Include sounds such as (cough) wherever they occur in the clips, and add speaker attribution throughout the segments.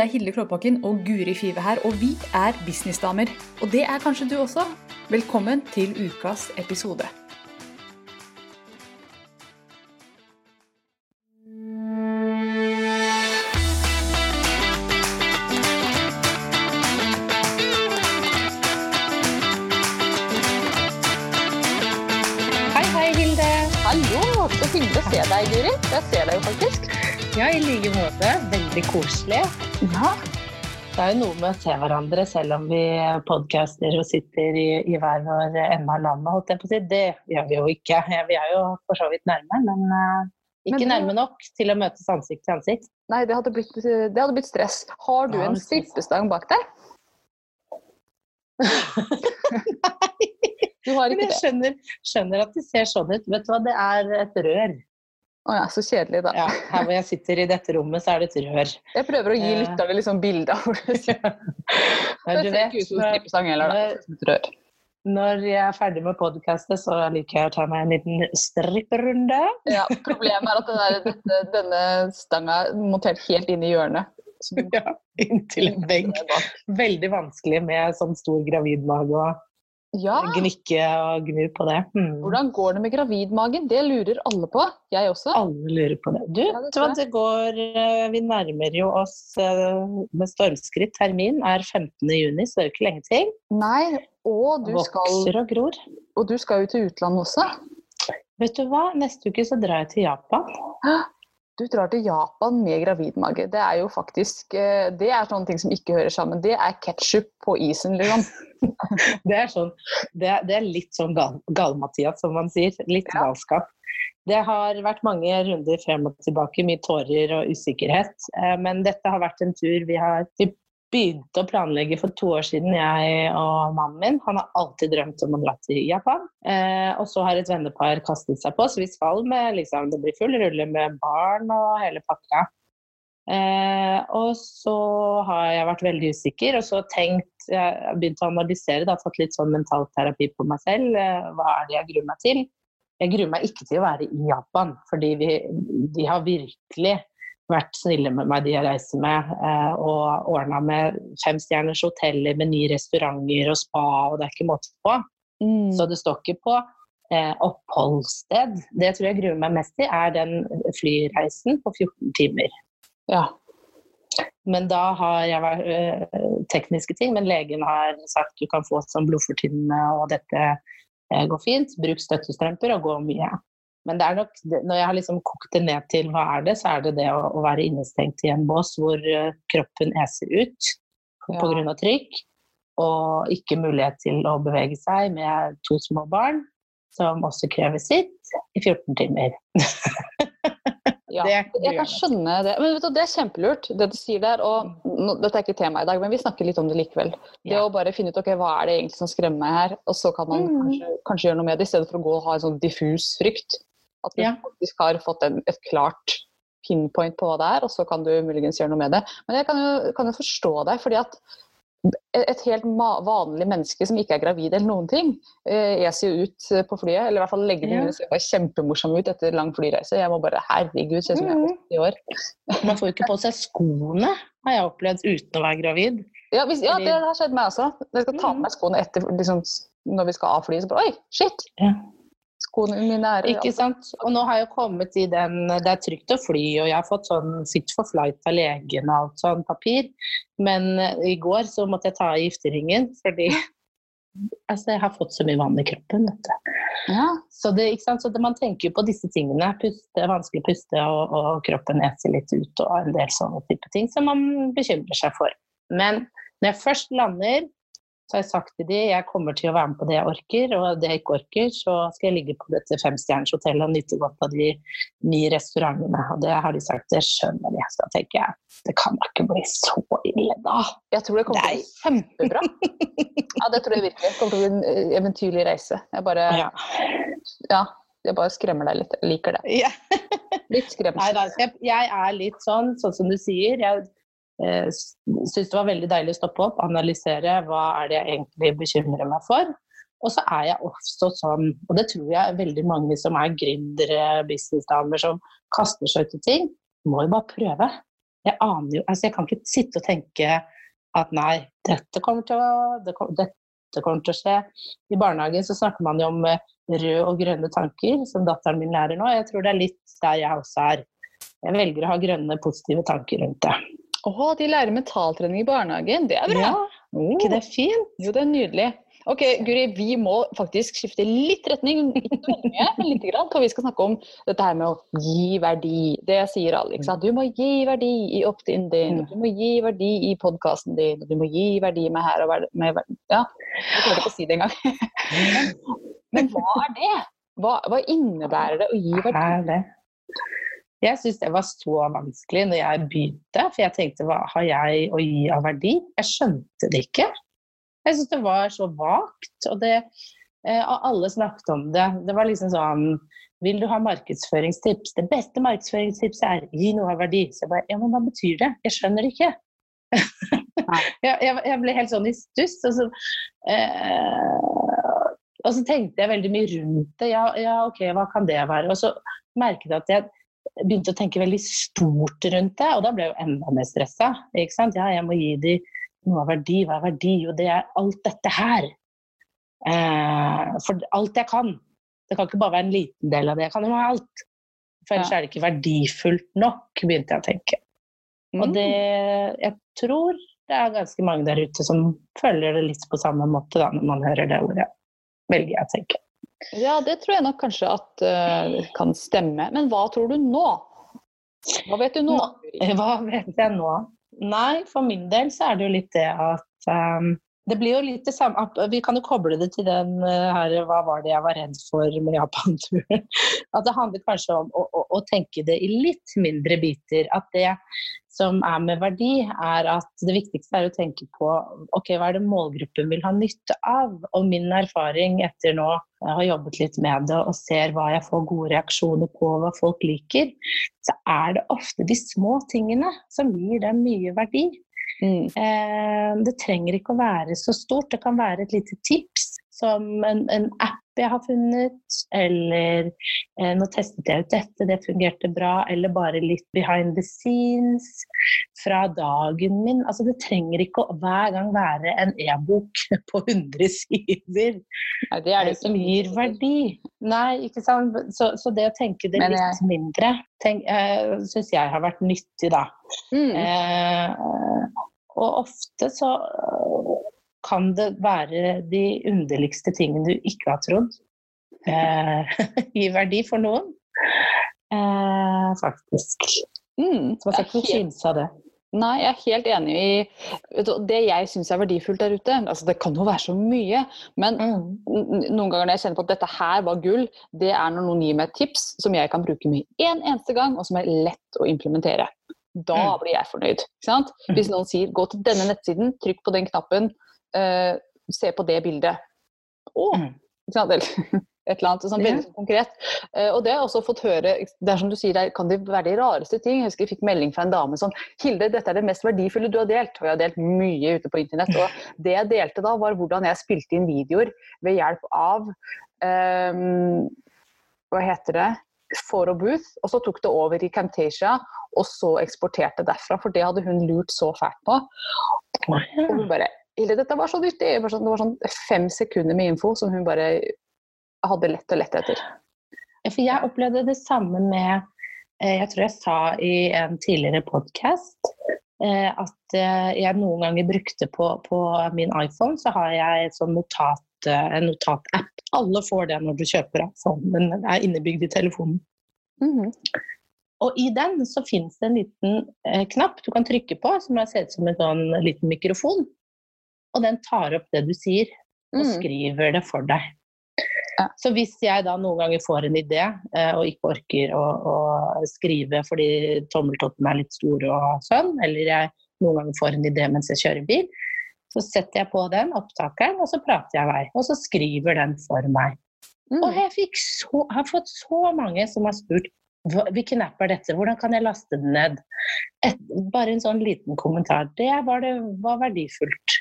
Speaker 1: Det er Hilde Klåbakken og Guri Five her, og vi er businessdamer. Og det er kanskje du også. Velkommen til ukas episode.
Speaker 2: Hallo, så hyggelig å se deg, Guri. Jeg ser deg jo faktisk.
Speaker 3: Ja, i like måte. Veldig koselig.
Speaker 2: Ja.
Speaker 3: Det er jo noe med å se hverandre selv om vi podcaster og sitter i, i hver vår ende av landet, holdt jeg på å si. Det gjør vi jo ikke. Vi er jo for så vidt nærme, men eh, ikke
Speaker 2: Men det-
Speaker 3: nærme nok til å møtes ansikt til ansikt.
Speaker 2: Nei, det hadde, blitt, det hadde blitt stress. Har du
Speaker 3: Ja,
Speaker 2: en strippestang bak deg? (laughs) nei. Du har
Speaker 3: Men
Speaker 2: ikke
Speaker 3: jeg
Speaker 2: det?
Speaker 3: skjønner, skjønner at det ser sånn ut. Vet du hva, det er et rør.
Speaker 2: Å ja, så kjedelig, da.
Speaker 3: Ja, her hvor jeg sitter i dette rommet, så er det et rør.
Speaker 2: Jeg prøver å gi
Speaker 3: Eh.
Speaker 2: lytterne liksom bilde av hvor (laughs) det ser ut. Det
Speaker 3: du
Speaker 2: ser ikke ut som
Speaker 3: når,
Speaker 2: heller, da. Rør.
Speaker 3: når jeg er ferdig med podkastet, så liker jeg å ta meg en liten stripperunde.
Speaker 2: Ja, problemet er at den der, dette, denne stanga er montert helt inn i hjørnet. (laughs)
Speaker 3: Ja, inntil en vegg. Veldig vanskelig med sånn stor gravidmage og
Speaker 2: Ja,
Speaker 3: gnikke og gnu på det. Mm.
Speaker 2: hvordan går det med gravidmagen? Det lurer alle på. Jeg også.
Speaker 3: Alle lurer på det. Du,
Speaker 2: Ja, det
Speaker 3: det går eh, Vi nærmer jo oss eh, med stormskritt. Termin er 15. juni, så det er jo ikke lenge til.
Speaker 2: Nei, og du skal,
Speaker 3: Vokser og gror.
Speaker 2: og du skal jo til utlandet også.
Speaker 3: Vet du hva, neste uke så drar jeg til Japan.
Speaker 2: Du drar til Japan med gravidmage. Det er jo faktisk eh, Det er sånne ting som ikke hører sammen. Det er ketsjup på isen, liksom. (laughs)
Speaker 3: Det er, sånn, det er, det er litt sånn gal, gal-Mathias, som man sier. Litt
Speaker 2: Ja.
Speaker 3: galskap. Det har vært mange runder frem og tilbake, mye tårer og usikkerhet. Eh, Men dette har vært en tur vi har begynte å planlegge for to år siden, jeg og mannen min. Han har alltid drømt om å dra til Japan. Eh, og så har et vennepar kastet seg på, så vi skal med liksom, Det blir full rulle med barn og hele pakka. Eh, og så har jeg vært veldig usikker, og så tenkt Jeg begynte begynt å analysere, da, tatt litt sånn mentalterapi på meg selv. Eh, hva er det jeg gruer meg til? Jeg gruer meg ikke til å være i Japan, fordi vi, de har virkelig vært snille med meg, de jeg reiser med, eh, og ordna med femstjerners hoteller med nye restauranter og spa, og det er ikke måte på. Så det står ikke på eh, oppholdssted. Det jeg tror jeg gruer meg mest til, er den flyreisen på 14 timer.
Speaker 2: Ja.
Speaker 3: Men da har jeg vært øh, tekniske ting, men legen har sagt du kan få sånn blodfortynnende, og dette øh, går fint. Bruk støttestrømper og gå mye. Men det er nok, når jeg har liksom kokt det ned til hva er det, så er det det å, å være innestengt i en bås hvor øh, kroppen eser ut
Speaker 2: Ja.
Speaker 3: pga. trykk, og ikke mulighet til å bevege seg med to små barn, som også krever sitt, i 14 timer. (laughs)
Speaker 2: Ja, jeg kan skjønne det. Men vet du, det er kjempelurt, det du sier der. Og nå, dette er ikke tema i dag, men vi snakker litt om det likevel. Det
Speaker 3: Ja.
Speaker 2: å bare finne ut ok, hva er det egentlig som skremmer meg her, og så kan man
Speaker 3: Mm.
Speaker 2: kanskje, kanskje gjøre noe med det, i stedet for å gå og ha en sånn diffus frykt. At du
Speaker 3: Ja.
Speaker 2: faktisk har fått en, et klart pinpoint på hva det er, og så kan du muligens gjøre noe med det. Men jeg kan jo, kan jo forstå deg, fordi at et helt vanlig menneske som ikke er gravid eller noen ting, jeg ser jo ut eh, på flyet, eller i hvert fall legger
Speaker 3: Ja.
Speaker 2: mine ser kjempemorsom ut etter lang flyreise. Jeg må bare, herregud, ser ut som jeg er
Speaker 3: Mm.
Speaker 2: 80 år. (laughs)
Speaker 3: Man får jo ikke på seg skoene, har jeg opplevd, uten å være gravid.
Speaker 2: Ja, hvis, ja det har skjedd meg også. Jeg skal ta på meg skoene etter, liksom, når vi skal av flyet, så bare, oi, shit!
Speaker 3: Ja.
Speaker 2: Skoene mine er
Speaker 3: Ikke sant? Og nå har jeg kommet i den Det er trygt å fly, og jeg har fått sånn fit for flight av legen og alt sånn papir. Men eh, i går så måtte jeg ta av gifteringen fordi (laughs) Altså, jeg har fått så mye vann i kroppen, vet du.
Speaker 2: Ja,
Speaker 3: Så, det, ikke sant? så det, man tenker jo på disse tingene. Puste, vanskelig å puste, og, og kroppen eser litt ut, og en del sånne type ting som man bekymrer seg for. Men når jeg først lander, så har jeg sagt til dem jeg kommer til å være med på det jeg orker, og det jeg ikke orker, så skal jeg ligge på dette femstjerners hotellet og nyte godt av de nye restaurantene. Og det har de sagt, det skjønner de. Så da tenker jeg, det kan da ikke bli så ille, da.
Speaker 2: jeg tror det kommer til å bli kjempebra. (laughs) Ja, det tror jeg virkelig. Det kommer til å bli en eh, eventyrlig reise. Jeg bare,
Speaker 3: Ja.
Speaker 2: ja, jeg bare skremmer deg litt. Jeg liker det.
Speaker 3: Yeah.
Speaker 2: Litt
Speaker 3: Nei, jeg, jeg er litt sånn, sånn som du sier. Jeg eh, syns det var veldig deilig å stoppe opp, analysere hva er det jeg egentlig bekymrer meg for. Og så er jeg også sånn, og det tror jeg veldig mange som er gründere, businessdamer, som kaster seg ut i ting, må jo bare prøve. Jeg aner jo Altså, jeg kan ikke sitte og tenke at nei, dette kommer til å, det dette kommer til å skje. I barnehagen så snakker man jo om eh, røde og grønne tanker, som datteren min lærer nå. Jeg tror det er litt der jeg også er. Jeg velger å ha grønne, positive tanker rundt det.
Speaker 2: Å, de lærer mentaltrening i barnehagen. Det er bra.
Speaker 3: Ja,
Speaker 2: Oh.
Speaker 3: ikke det er fint?
Speaker 2: Jo, det er nydelig. Ok, Guri, vi må faktisk skifte litt retning, ikke mye, men litt grann, for vi skal snakke om dette her med å gi verdi. Det sier alle, ikke sant? Du må gi verdi i opt-in din, du må gi verdi i podkasten din, du må gi verdi med her og med verden. Ja, jeg klarte ikke å si det engang. Men, (laughs) men hva er det? Hva, hva innebærer det å gi verdi?
Speaker 3: Jeg syns det var så vanskelig når jeg begynte, for jeg tenkte hva har jeg å gi av verdi? Jeg skjønte det ikke. Jeg syns det var så vagt. Og det, eh, og alle snakket om det. Det var liksom sånn Vil du ha markedsføringstips? Det beste markedsføringstipset er gi noe av verdi. Så jeg bare Ja, men hva betyr det? Jeg skjønner det ikke. (laughs) jeg, jeg, jeg ble helt sånn i stuss. Og så, eh, og så tenkte jeg veldig mye rundt det. Ja, ja, ok, hva kan det være? Og så merket jeg at jeg begynte å tenke veldig stort rundt det, og da ble jeg jo enda mer stressa. Ja, jeg må gi dem noe av verdi. Hva er verdi? Jo, det er alt dette her. Eh, for alt jeg kan. Det kan ikke bare være en liten del av det. Jeg kan jo ha alt. For ellers
Speaker 2: Ja.
Speaker 3: er det ikke verdifullt nok, begynte jeg å tenke.
Speaker 2: Mm.
Speaker 3: Og det Jeg tror det er ganske mange der ute som føler det litt på samme måte da, når man hører det ordet. Velger jeg å tenke.
Speaker 2: Ja, det tror jeg nok kanskje at uh, kan stemme. Men hva tror du nå? Hva vet du nå?
Speaker 3: Nå- Hva vet jeg nå? Nei, for min del så er det jo litt det at um, Det blir jo litt det samme Vi kan jo koble det til den uh, her Hva var det jeg var redd for med Japan-turen? (laughs) At det handler kanskje om å, å, å tenke det i litt mindre biter. At det som er med verdi, er at det viktigste er å tenke på ok, hva er det målgruppen vil ha nytte av. Og min erfaring etter nå jeg har jobbet litt med det og ser hva jeg får gode reaksjoner på, hva folk liker, så er det ofte de små tingene som gir dem mye verdi.
Speaker 2: Mm.
Speaker 3: Eh, det trenger ikke å være så stort. Det kan være et lite tips som en, en app jeg har funnet, eller eh, nå testet jeg ut dette, det fungerte bra, eller bare litt behind the scenes fra dagen min. Altså, det trenger ikke å hver gang være en e-bok (laughs) på 100 sider
Speaker 2: Nei, det er det
Speaker 3: som gir verdi. Nei, ikke sant. Så, så det å tenke det
Speaker 2: Men
Speaker 3: litt mindre, tenk, eh, syns jeg har vært nyttig, da.
Speaker 2: Mm.
Speaker 3: Eh, og ofte så eh, kan det være de underligste tingene du ikke har trodd eh, (laughs) gir verdi for noen. Eh, faktisk.
Speaker 2: Mm.
Speaker 3: Så man skal ikke
Speaker 2: Jeg
Speaker 3: kimse av det.
Speaker 2: Nei, jeg er helt enig i Det jeg syns er verdifullt der ute altså Det kan jo være så mye, men
Speaker 3: Mm.
Speaker 2: noen ganger når jeg kjenner på at dette her var gull, det er når noen gir meg et tips som jeg kan bruke med en eneste gang, og som er lett å implementere. Da
Speaker 3: Mm.
Speaker 2: blir jeg fornøyd. Ikke sant?
Speaker 3: Mm.
Speaker 2: Hvis noen sier 'gå til denne nettsiden, trykk på den knappen, eh, se på det bildet'. Å!
Speaker 3: Mm.
Speaker 2: Ikke sant? Eller (laughs) et eller annet sånn veldig konkret. Eh, og det har jeg også fått høre Det er som du sier, det kan det være de rareste ting. Jeg husker jeg fikk melding fra en dame sånn 'Hilde, dette er det mest verdifulle du har delt.' Og jeg har delt mye ute på internett. Og det jeg delte da, var hvordan jeg spilte inn videoer ved hjelp av ehm, Hva heter det? for og Booth. Og så tok det over i Camtasia, og så eksporterte derfra. For det hadde hun lurt så fælt på. Og hun bare Hilde, dette var så nyttig! Det var sånn, det var sånn fem sekunder med info som hun bare hadde lett og lett etter.
Speaker 3: For jeg opplevde det samme med eh, Jeg tror jeg sa i en tidligere podkast at eh, jeg noen ganger brukte på, på min iPhone, så har jeg sånn notat, eh, en notatapp. Alle får det når du kjøper iPhone, den er innebygd i telefonen.
Speaker 2: Mhm.
Speaker 3: Og i den så finnes det en liten eh, knapp du kan trykke på, som er ser ut som en sånn liten mikrofon. Og den tar opp det du sier, og
Speaker 2: Mm.
Speaker 3: skriver det for deg.
Speaker 2: Ja.
Speaker 3: Så hvis jeg da noen ganger får en idé, eh, og ikke orker å, å skrive fordi tommeltottene er litt stor og sånn, eller jeg noen ganger får en idé mens jeg kjører bil, så setter jeg på den opptakeren, og så prater jeg i vei. Og så skriver den for meg.
Speaker 2: Mm.
Speaker 3: Og jeg fikk så, har fått så mange som har spurt hvilken app er dette, hvordan kan jeg laste den ned? Et, bare en sånn liten kommentar. Det var, det var verdifullt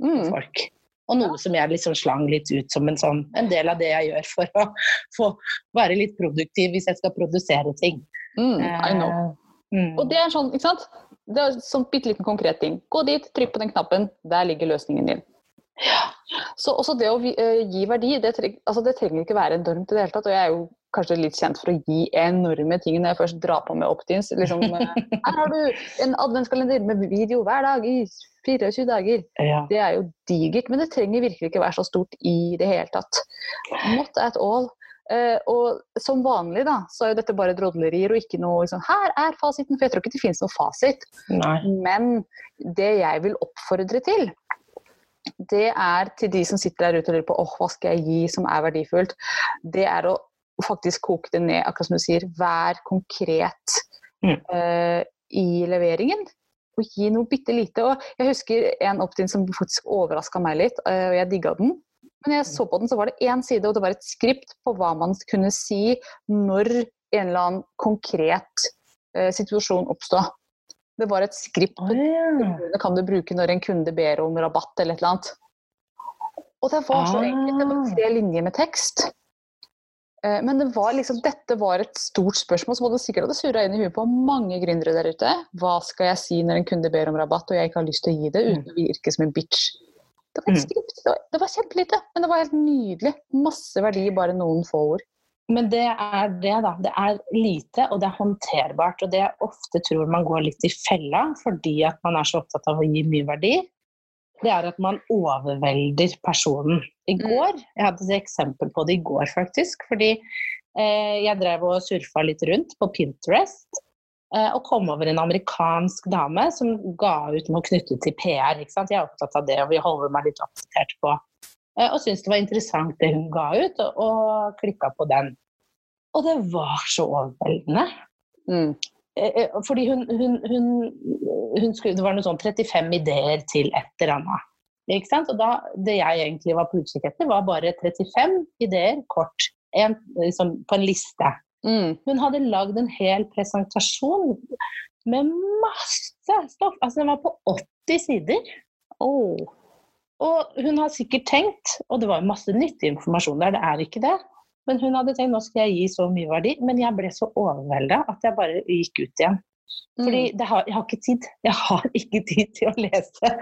Speaker 2: Mm.
Speaker 3: folk. Og noe som jeg liksom slang litt ut som en, sånn, en del av det jeg gjør for å få være litt produktiv hvis jeg skal produsere ting.
Speaker 2: Mm. I know.
Speaker 3: Eh, mm.
Speaker 2: Og det er sånn, ikke sant? Det er sånn bitte liten konkret ting. Gå dit, trykk på den knappen, der ligger løsningen din. Så også det å uh, gi verdi, det, treng, altså det, trenger ikke være enormt i det hele tatt. Og jeg er jo kanskje litt kjent for å gi enorme ting når jeg først drar på med Optins. Liksom, uh, (laughs) her har du en adventskalender med video hver dag i 24 dager. Ja. Det er jo digert, men det trenger virkelig ikke være så stort i det hele tatt. Not at all. Uh, og som vanlig da, så er jo dette bare drodlerier og ikke noe liksom, Her er fasiten, for jeg tror ikke det finnes noe fasit.
Speaker 3: Nei.
Speaker 2: Men det jeg vil oppfordre til, det er til de som sitter der ute og lurer på åh, hva skal jeg gi som er verdifullt, det er å faktisk koke det ned, akkurat som du sier, vær konkret mm. uh, i leveringen. Og gi noe bitte lite. Og jeg husker en opt-in som faktisk overraska meg litt, uh, og jeg digga den. Men jeg så på den, så var det én side, og det var et skript på hva man kunne si når en eller annen konkret uh, situasjon oppstod. Det var et skript på oh, kan du bruke når en kunde ber om rabatt eller et eller annet. Og det var så enkelt. Det var tre linjer med tekst. Eh, men det var liksom, dette var et stort spørsmål som hadde sikkert hadde surra inn i huet på mange gründere der ute. Hva skal jeg si når en kunde ber om rabatt og jeg ikke har lyst til å gi det uten å virke som en bitch? Det var et mm. skript. Det var, det var kjempelite, men det var helt nydelig. Masse verdi bare noen få ord.
Speaker 3: Men det er det, da. Det er lite, og det er håndterbart. Og det jeg ofte tror man går litt i fella fordi at man er så opptatt av å gi mye verdi, det er at man overvelder personen. I mm. går, jeg hadde et eksempel på det i går faktisk, fordi eh, jeg drev og surfa litt rundt på Pinterest. Eh, og kom over en amerikansk dame som ga ut noe knyttet til PR. Jeg er opptatt av det, og vi holder meg litt oppdatert på og syntes det var interessant det hun ga ut, og, og klikka på den. Og det var så overveldende. Mm. Eh, eh, fordi hun, hun, hun, hun, skulle, Det var noe sånn 35 ideer til et eller annet. Ikke sant? Og da, det jeg egentlig var på utkikk etter, var bare 35 ideer kort. En, liksom, på en liste. Mm. Hun hadde lagd en hel presentasjon med masse stoff. Altså den var på 80 sider. Oh. Og hun har sikkert tenkt, og det var masse nyttig informasjon der, det er ikke det. Men hun hadde tenkt nå skal jeg gi så mye verdi, men jeg ble så overvelda at jeg bare gikk ut igjen. Fordi mm. har, jeg har ikke tid. Jeg har (laughs) ikke tid til å lese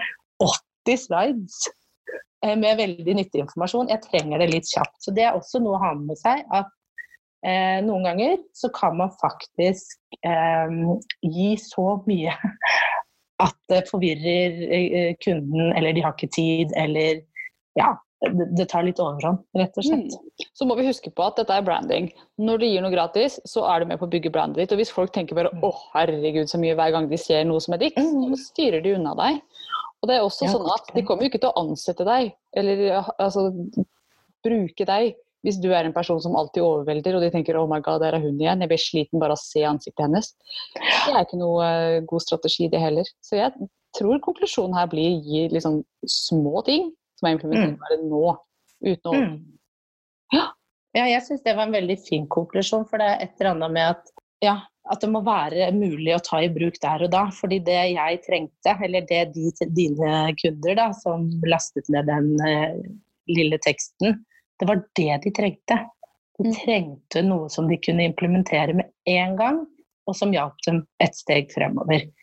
Speaker 3: 80 slides eh, med veldig nyttig informasjon. Jeg trenger det litt kjapt. Så det er også noe å ha med seg at eh, noen ganger så kan man faktisk eh, gi så mye at det forvirrer eh, kunden, eller de har ikke tid, eller ja, det tar litt overhånd, rett og slett. Mm.
Speaker 2: Så må vi huske på at dette er branding. Når du gir noe gratis, så er du med på å bygge brandet ditt. Og hvis folk tenker bare mm. 'å, herregud, så mye' hver gang de ser noe som er ditt, mm. så styrer de unna deg. Og det er også ja, sånn at de kommer jo ikke til å ansette deg, eller altså bruke deg hvis du er en person som alltid overvelder, og de tenker 'oh my god, der er hun igjen', jeg blir sliten bare av å se ansiktet hennes. Det er ikke noe uh, god strategi, det heller. Så jeg tror konklusjonen her blir gi liksom små ting som er implementerbare mm. nå, uten å mm.
Speaker 3: Ja. ja jeg syns det var en veldig fin konklusjon, for det er et eller annet med at ja, at det må være mulig å ta i bruk der og da. Fordi det jeg trengte, eller det de, dine kunder da, som lastet ned den eh, lille teksten, det var det de trengte. De mm. trengte noe som de kunne implementere med en gang, og som hjalp dem et steg fremover. Mm.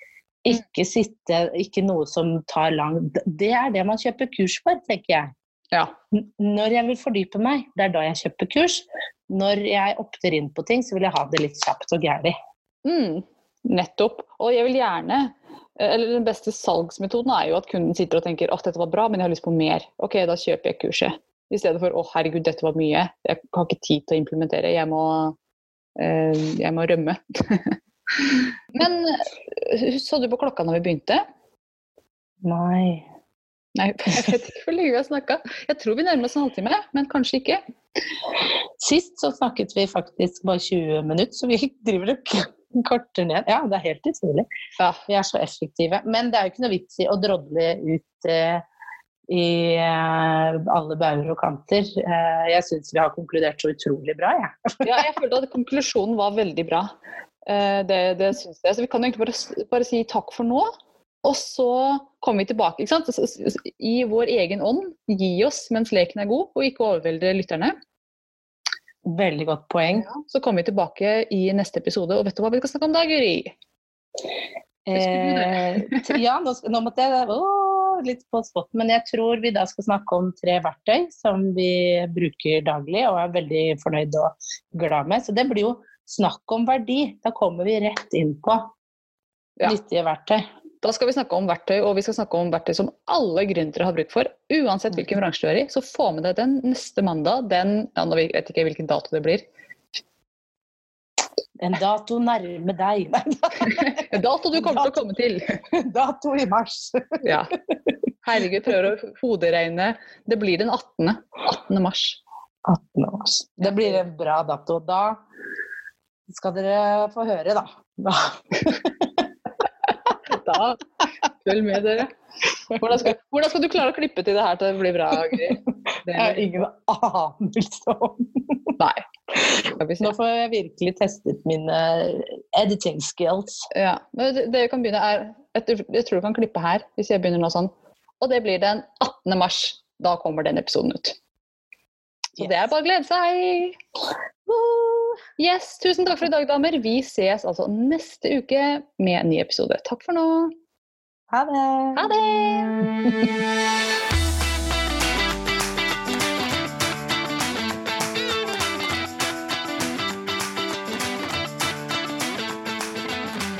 Speaker 3: Ikke, sitte, ikke noe som tar lang Det er det man kjøper kurs for, tenker jeg.
Speaker 2: Ja.
Speaker 3: Når jeg vil fordype meg, det er da jeg kjøper kurs. Når jeg opter inn på ting, så vil jeg ha det litt kjapt og gærlig.
Speaker 2: Mm, nettopp. Og jeg vil gjerne eller Den beste salgsmetoden er jo at kunden sitter og tenker at dette var bra, men jeg har lyst på mer. Ok, da kjøper jeg kurset. I stedet for 'å, herregud, dette var mye', jeg har ikke tid til å implementere, jeg må, uh, jeg må rømme. (laughs) Men så du på klokka når vi begynte?
Speaker 3: Nei.
Speaker 2: Nei, (laughs) jeg vet ikke hvor lenge vi har snakka. Jeg tror vi nærmer oss en halvtime, men kanskje ikke.
Speaker 3: Sist så snakket vi faktisk bare 20 minutter, så vi driver og (laughs) korter ned. Ja, det er helt utrolig. Ja. Vi er så effektive. Men det er jo ikke noe vits i å drodle ut eh, i eh, alle bauger og kanter. Eh, jeg syns vi har konkludert så utrolig bra, jeg.
Speaker 2: Ja. (laughs) ja, jeg følte at konklusjonen var veldig bra. Eh, det, det syns jeg. Så vi kan egentlig bare, bare, si takk for nå. Og så kommer vi tilbake i vår egen ånd. Gi oss mens leken er god, og ikke overvelde lytterne.
Speaker 3: Veldig godt poeng.
Speaker 2: Ja, så kommer vi tilbake i neste episode. Og vet du hva vi skal snakke om da, Guri?
Speaker 3: Eh, ja, nå, nå, måtte jeg å, litt på spot, men jeg tror vi da skal snakke om tre verktøy som vi bruker daglig og er veldig fornøyd og glad med. Så det blir jo snakk om verdi. Da kommer vi rett inn på ja. nyttige verktøy.
Speaker 2: Da skal vi snakke om verktøy, og vi skal snakke om verktøy som alle gründere har bruk for. Uansett hvilken bransje du er i, så få med deg den neste mandag. Den, ja, jeg vet ikke hvilken dato det blir.
Speaker 3: En dato nærme deg. (laughs)
Speaker 2: en dato du kommer dato. til å komme til.
Speaker 3: dato i mars. (laughs)
Speaker 2: ja. Herregud, prøver å hoderegne. Det blir den 18. 18. mars.
Speaker 3: 18. mars. Det blir en bra dato. Da skal dere få høre, da. da (laughs)
Speaker 2: da følg med, dere. Hvordan skal, hvordan skal, du klare å klippe til det her til det blir bra, Gry?
Speaker 3: Det er ingen anelse om.
Speaker 2: Nei.
Speaker 3: Nå får jeg virkelig testet mine editing skills.
Speaker 2: Ja, men det, det kan begynne er Jeg tror du kan klippe her, hvis jeg begynner nå sånn. Og det blir den 18. mars. Da kommer den episoden ut. Så yes. det er bare å glede seg. Yes, Tusen takk for i dag, damer. Vi ses altså neste uke med en ny episode. Takk for nå.
Speaker 3: Ha det.
Speaker 2: Ha det. (laughs)